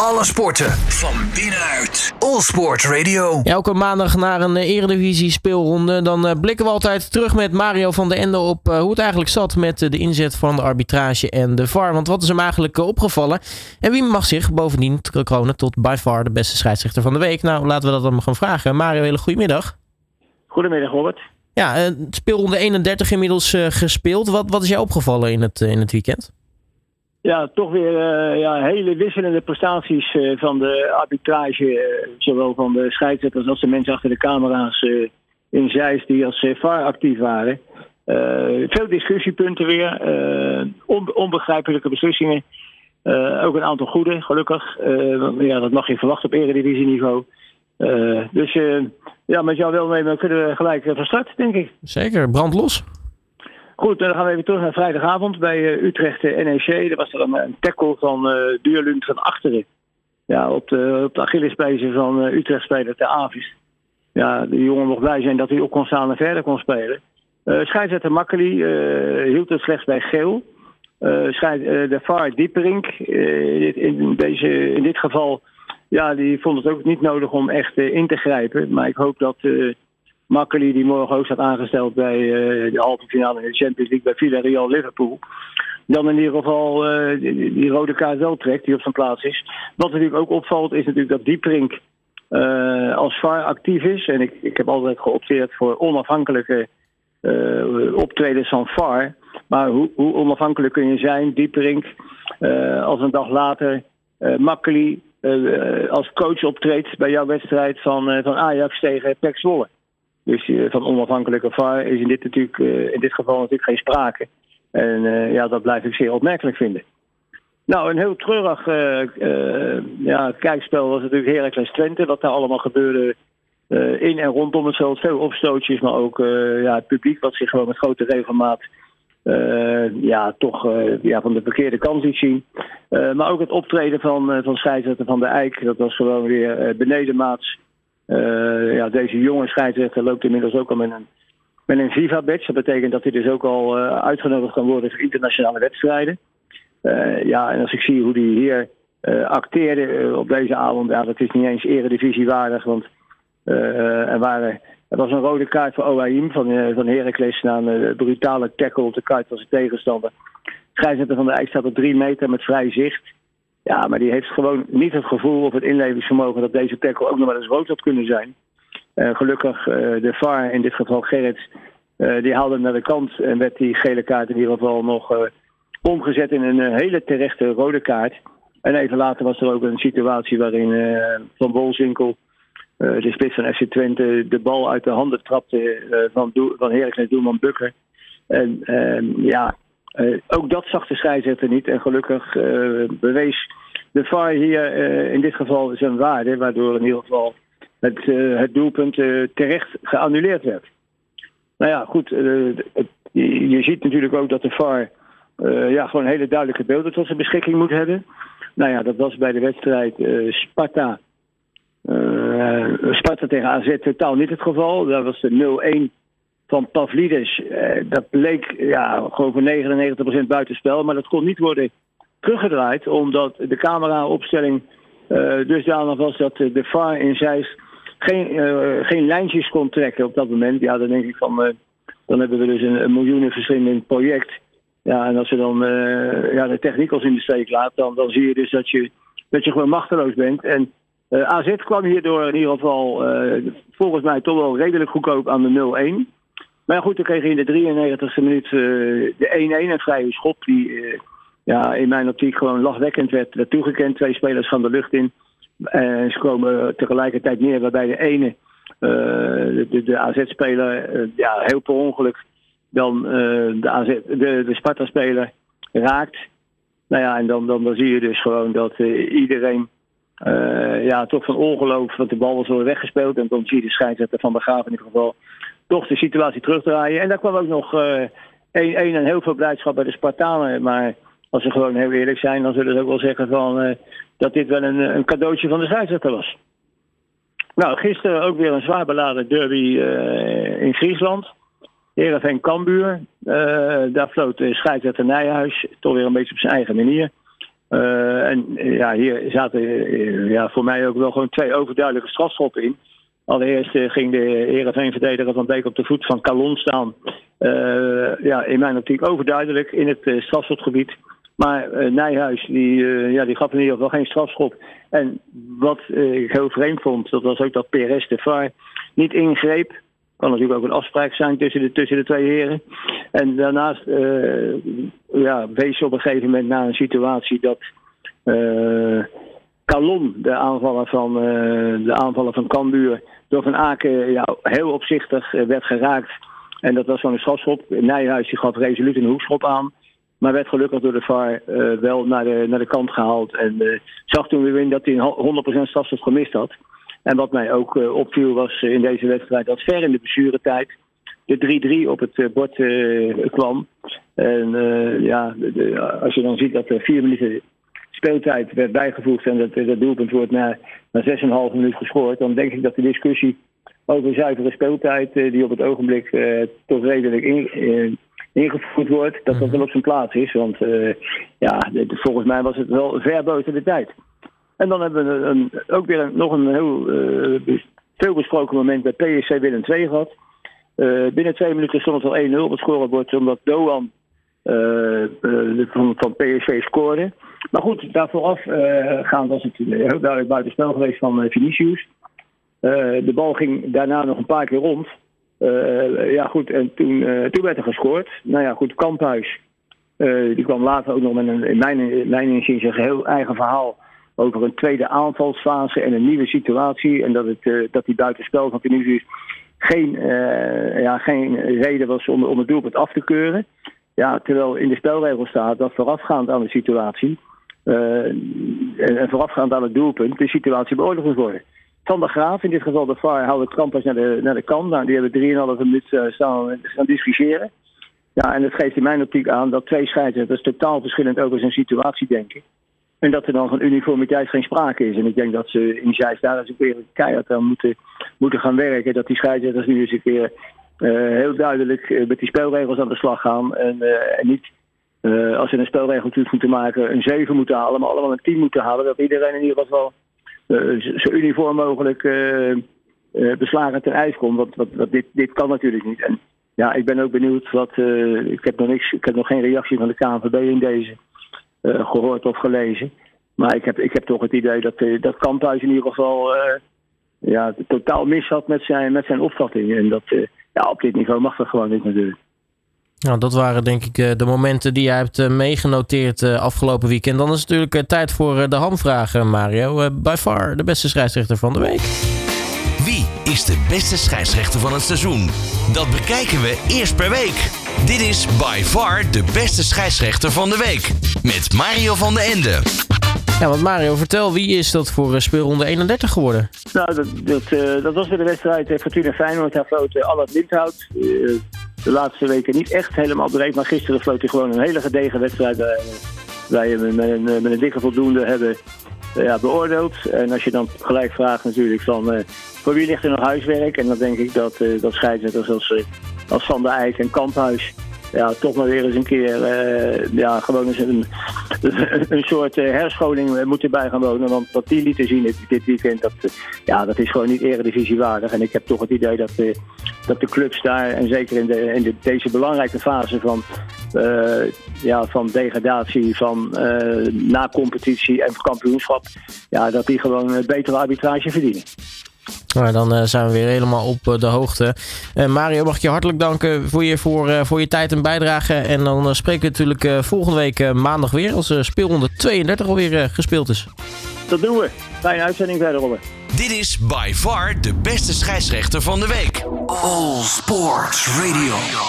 Alle sporten van binnenuit. All Sport Radio. Elke maandag naar een eh, Eredivisie speelronde. Dan eh, blikken we altijd terug met Mario van der Ende op eh, hoe het eigenlijk zat met de inzet van de arbitrage en de VAR. Want wat is hem eigenlijk opgevallen? En wie mag zich bovendien kronen tot by far de beste scheidsrechter van de week? Nou, laten we dat dan gaan vragen. Mario, hele goedemiddag. Goedemiddag, Robert. Ja, speelronde 31 inmiddels gespeeld. Wat, wat is jou opgevallen in het, in het weekend? Ja, toch weer uh, ja, hele wisselende prestaties uh, van de arbitrage. Uh, zowel van de scheidsrechters als de mensen achter de camera's in Zeist die als VAR actief waren. veel discussiepunten weer. On onbegrijpelijke beslissingen. ook een aantal goede, gelukkig. ja, dat mag je verwachten op eredivisieniveau. dus ja, met jou wel mee kunnen we gelijk van start, denk ik. Zeker, brand los. Goed, dan gaan we even terug naar vrijdagavond bij uh, Utrecht NEC. Er was er een, tackle van uh, Duurlund van achteren. Ja, op de, op de van uh, Utrecht speler de Avis. Ja, de jongen mocht blij zijn dat hij op kon staan en verder kon spelen. Uh, scheidsrechter hield het slechts bij geel. de VAR Dieperink in, deze, in dit geval ja, die vond het ook niet nodig om echt in te grijpen. Maar ik hoop dat Makkeli, die morgen ook staat aangesteld bij uh, de halve finale in de Champions League bij Villarreal Liverpool. Dan in ieder geval die, die, rode kaart wel trekt, die op zijn plaats is. Wat natuurlijk ook opvalt, is natuurlijk dat Dieprink uh, als VAR actief is. En ik, ik heb altijd geopteerd voor onafhankelijke optredens van VAR. Maar hoe, hoe, onafhankelijk kun je zijn, Dieprink, als een dag later Makkeli als coach optreedt bij jouw wedstrijd van, van Ajax tegen Pek Zwolle? Dus uh, van onafhankelijke VAR is in dit, natuurlijk, uh, in dit geval natuurlijk geen sprake. En uh, ja, dat blijf ik zeer opmerkelijk vinden. Nou, een heel treurig ja, kijkspel was natuurlijk Heracles Twente. Wat daar allemaal gebeurde in en rondom het veld. Veel opstootjes, maar ook ja, het publiek wat zich gewoon met grote regelmaat ja, toch ja, van de verkeerde kant ziet zien. maar ook het optreden van, van scheidsrechter van de Eik. Dat was gewoon weer benedenmaats. Uh, ja, deze jonge scheidsrechter loopt inmiddels ook al met een, met een FIFA-badge. Dat betekent dat hij dus ook al uh, uitgenodigd kan worden voor internationale wedstrijden. Uh, ja, en als ik zie hoe hij hier acteerde op deze avond, ja, dat is niet eens eredivisiewaardig. Want er, waren, er was een rode kaart voor OAIM van, van Heracles na een brutale tackle op de kaart van zijn tegenstander. Scheidsrechter van de Eik staat op drie meter met vrij zicht. Ja, maar die heeft gewoon niet het gevoel of het inlevingsvermogen dat deze tackle ook nog wel eens rood had kunnen zijn. Uh, gelukkig uh, de VAR, in dit geval Gerrit, uh, die haalde hem naar de kant en werd die gele kaart in ieder geval nog omgezet in een hele terechte rode kaart. En even later was er ook een situatie waarin Van Bolzinkel, de spits van FC Twente, de bal uit de handen trapte van, van Heracles doelman Bukker. En ehm, ja, uh, ook dat zag de scheidsrechter niet. En gelukkig uh, bewees de VAR hier uh, in dit geval zijn waarde. Waardoor in ieder geval het, het doelpunt terecht geannuleerd werd. Nou ja, goed. Je, ziet natuurlijk ook dat de VAR ja, gewoon hele duidelijke beelden tot zijn beschikking moet hebben. Nou ja, dat was bij de wedstrijd Sparta. Sparta tegen AZ totaal niet het geval. Dat was de 0-1 van Pavlidis. Eh, dat bleek ja, gewoon voor 99% buitenspel. Maar dat kon niet worden teruggedraaid. Omdat de cameraopstelling uh, dusdanig was dat de VAR in Zeist geen, uh, geen lijntjes kon trekken op dat moment. Ja, dan denk ik van... Uh, dan hebben we dus een, een miljoenenverschillend project. Ja, en als je dan ja, de techniek als in de steek laat... Dan, dan zie je dus dat je, dat je gewoon machteloos bent. En AZ kwam hierdoor in ieder geval volgens mij toch wel redelijk goedkoop aan de 0-1... Maar goed, dan kreeg hij in de 93e minuut uh, de 1-1, een vrije schop die uh, ja, in mijn optiek gewoon lachwekkend werd, werd toegekend. Twee spelers gaan de lucht in. En ze komen tegelijkertijd neer waarbij de ene, uh, de, AZ-speler, ja, heel per ongeluk dan de, AZ, de, de Sparta-speler raakt. Nou ja, en dan, dan, dan zie je dus gewoon dat iedereen ja, toch van ongeloof, want de bal was wel weggespeeld. En dan zie je de scheidsrechter van de Graaf in ieder geval toch de situatie terugdraaien. En daar kwam ook nog uh, één, één en heel veel blijdschap bij de Spartanen. Maar als ze gewoon heel eerlijk zijn, dan zullen ze ook wel zeggen van, uh, dat dit wel een, een cadeautje van de scheidsrechter was. Nou, gisteren ook weer een zwaar beladen derby uh, in Friesland. Heerenveen Kambuur. daar floot de scheidsrechter Nijhuis, toch weer een beetje op zijn eigen manier. en ja, hier zaten ja, voor mij ook wel gewoon twee overduidelijke strafschoppen in. Allereerst ging de Heerenveen-verdediger van Beek op de voet van Calon staan. ja, in mijn optiek overduidelijk in het strafschopgebied. Maar Nijhuis die, ja, die gaf in ieder geval geen strafschop. En wat ik heel vreemd vond, dat was ook dat PRS de VAR niet ingreep. Kan natuurlijk ook een afspraak zijn tussen de, tussen de twee heren. En daarnaast ja, wees op een gegeven moment naar een situatie dat Calon, de aanvaller van, uh, de aanvaller van Cambuur, door Van Aken ja, heel opzichtig werd geraakt. En dat was een strafschop. Nijhuis die gaf resoluut een hoekschop aan. Maar werd gelukkig door de VAR wel naar de, naar de kant gehaald. En zag toen weer in dat hij een 100% strafschop gemist had. En wat mij ook opviel was in deze wedstrijd dat ver in de blessuretijd de 3-3 op het bord kwam. En ja, als je dan ziet dat er vier minuten speeltijd werd bijgevoegd en dat, dat doelpunt wordt na, na 6,5 minuut gescoord, dan denk ik dat de discussie over zuivere speeltijd, die op het ogenblik toch redelijk in, ingevoerd wordt, dat dat wel op zijn plaats is. Want ja, volgens mij was het wel ver buiten de tijd. En dan hebben we een, ook weer nog een heel uh, veel besproken moment bij PSC Willem 2 gehad. Uh, binnen twee minuten stond het al 1-0 op het scorebord, omdat Doan uh, van, van PSV scoorde. Maar goed, daar vooraf gaan was het heel duidelijk buitenspel geweest van Vinicius. de bal ging daarna nog een paar keer rond. ja, goed, en toen, toen werd er gescoord. Nou ja, goed, Kamphuis. die kwam later ook nog met een, in mijn, in mijn een heel eigen verhaal over een tweede aanvalsfase en een nieuwe situatie. En dat, het, dat die buitenspel van Vinicius geen, ja, geen reden was om, om het doelpunt af te keuren. Ja, terwijl in de spelregel staat dat voorafgaand aan de situatie uh, en voorafgaand aan het doelpunt de situatie beoordeeld moet worden. Van de Graaf, in dit geval de VAR, houdt Krampers naar de, naar de kant. Nou, die hebben 3,5 minuten staan gaan discussiëren. Ja, en dat geeft in mijn optiek aan dat twee scheidsrechters totaal verschillend over zijn situatie denken. En dat er dan van uniformiteit geen sprake is. En ik denk dat ze in Zeist daar eens een keer keihard aan moeten, moeten gaan werken. Dat die scheidsrechters nu eens een keer heel duidelijk uh, met die spelregels aan de slag gaan. En, uh, en niet, als ze een spelregeltoets moeten maken, een 7 moeten halen, maar allemaal een 10 moeten halen. Dat iedereen in ieder geval zo uniform mogelijk beslagen ten ijs komt. Want, dit, dit kan natuurlijk niet. En ja, ik ben ook benieuwd wat. ik, heb nog niks, ik heb nog geen reactie van de KNVB in deze. Eh, gehoord of gelezen. Maar ik heb, ik heb toch het idee dat, uh, dat Kamphuis in ieder geval ja, totaal mis had met zijn, met zijn opvatting. En dat, ja, op dit niveau mag dat gewoon niet natuurlijk. Nou, dat waren denk ik de momenten die jij hebt meegenoteerd afgelopen weekend. Dan is het natuurlijk tijd voor de hamvragen, Mario. by far de beste scheidsrechter van de week. Wie is de beste scheidsrechter van het seizoen? Dat bekijken we eerst per week. Dit is by far de beste scheidsrechter van de week. Met Mario van de Ende. Ja, want Mario, vertel, wie is dat voor speelronde 31 geworden? Nou, dat, dat, uh, dat was weer de wedstrijd uh, Fortuna Feyenoord. Hij floot uh, Allard Lindhout. de laatste weken niet echt helemaal breed, maar gisteren floot hij gewoon een hele gedegen wedstrijd. wij met, met, een, met een dikke voldoende hebben ja, beoordeeld. En als je dan gelijk vraagt natuurlijk van voor wie ligt er nog huiswerk? En dan denk ik dat, dat scheidsrechters als als Van der Eyck en Kamphuis ja, toch maar weer eens een keer uh, ja, gewoon eens een, een soort uh, herscholing moeten bij gaan wonen. Want wat die lieten zien dit, weekend, dat, ja, dat is gewoon niet eredivisiewaardig. En ik heb toch het idee dat, dat de clubs daar, en zeker in, de, in de, deze belangrijke fase van, ja, van degradatie, van na competitie en kampioenschap, ja, dat die gewoon een betere arbitrage verdienen. Nou, dan uh, zijn we weer helemaal op uh, de hoogte. Uh, Mario, mag ik je hartelijk danken voor je, voor, voor je tijd en bijdrage. En dan spreken we natuurlijk volgende week maandag weer als speelronde 32 alweer gespeeld is. Dat doen we. Fijne uitzending verder, Robert. Dit is by far de beste scheidsrechter van de week. All Sports Radio.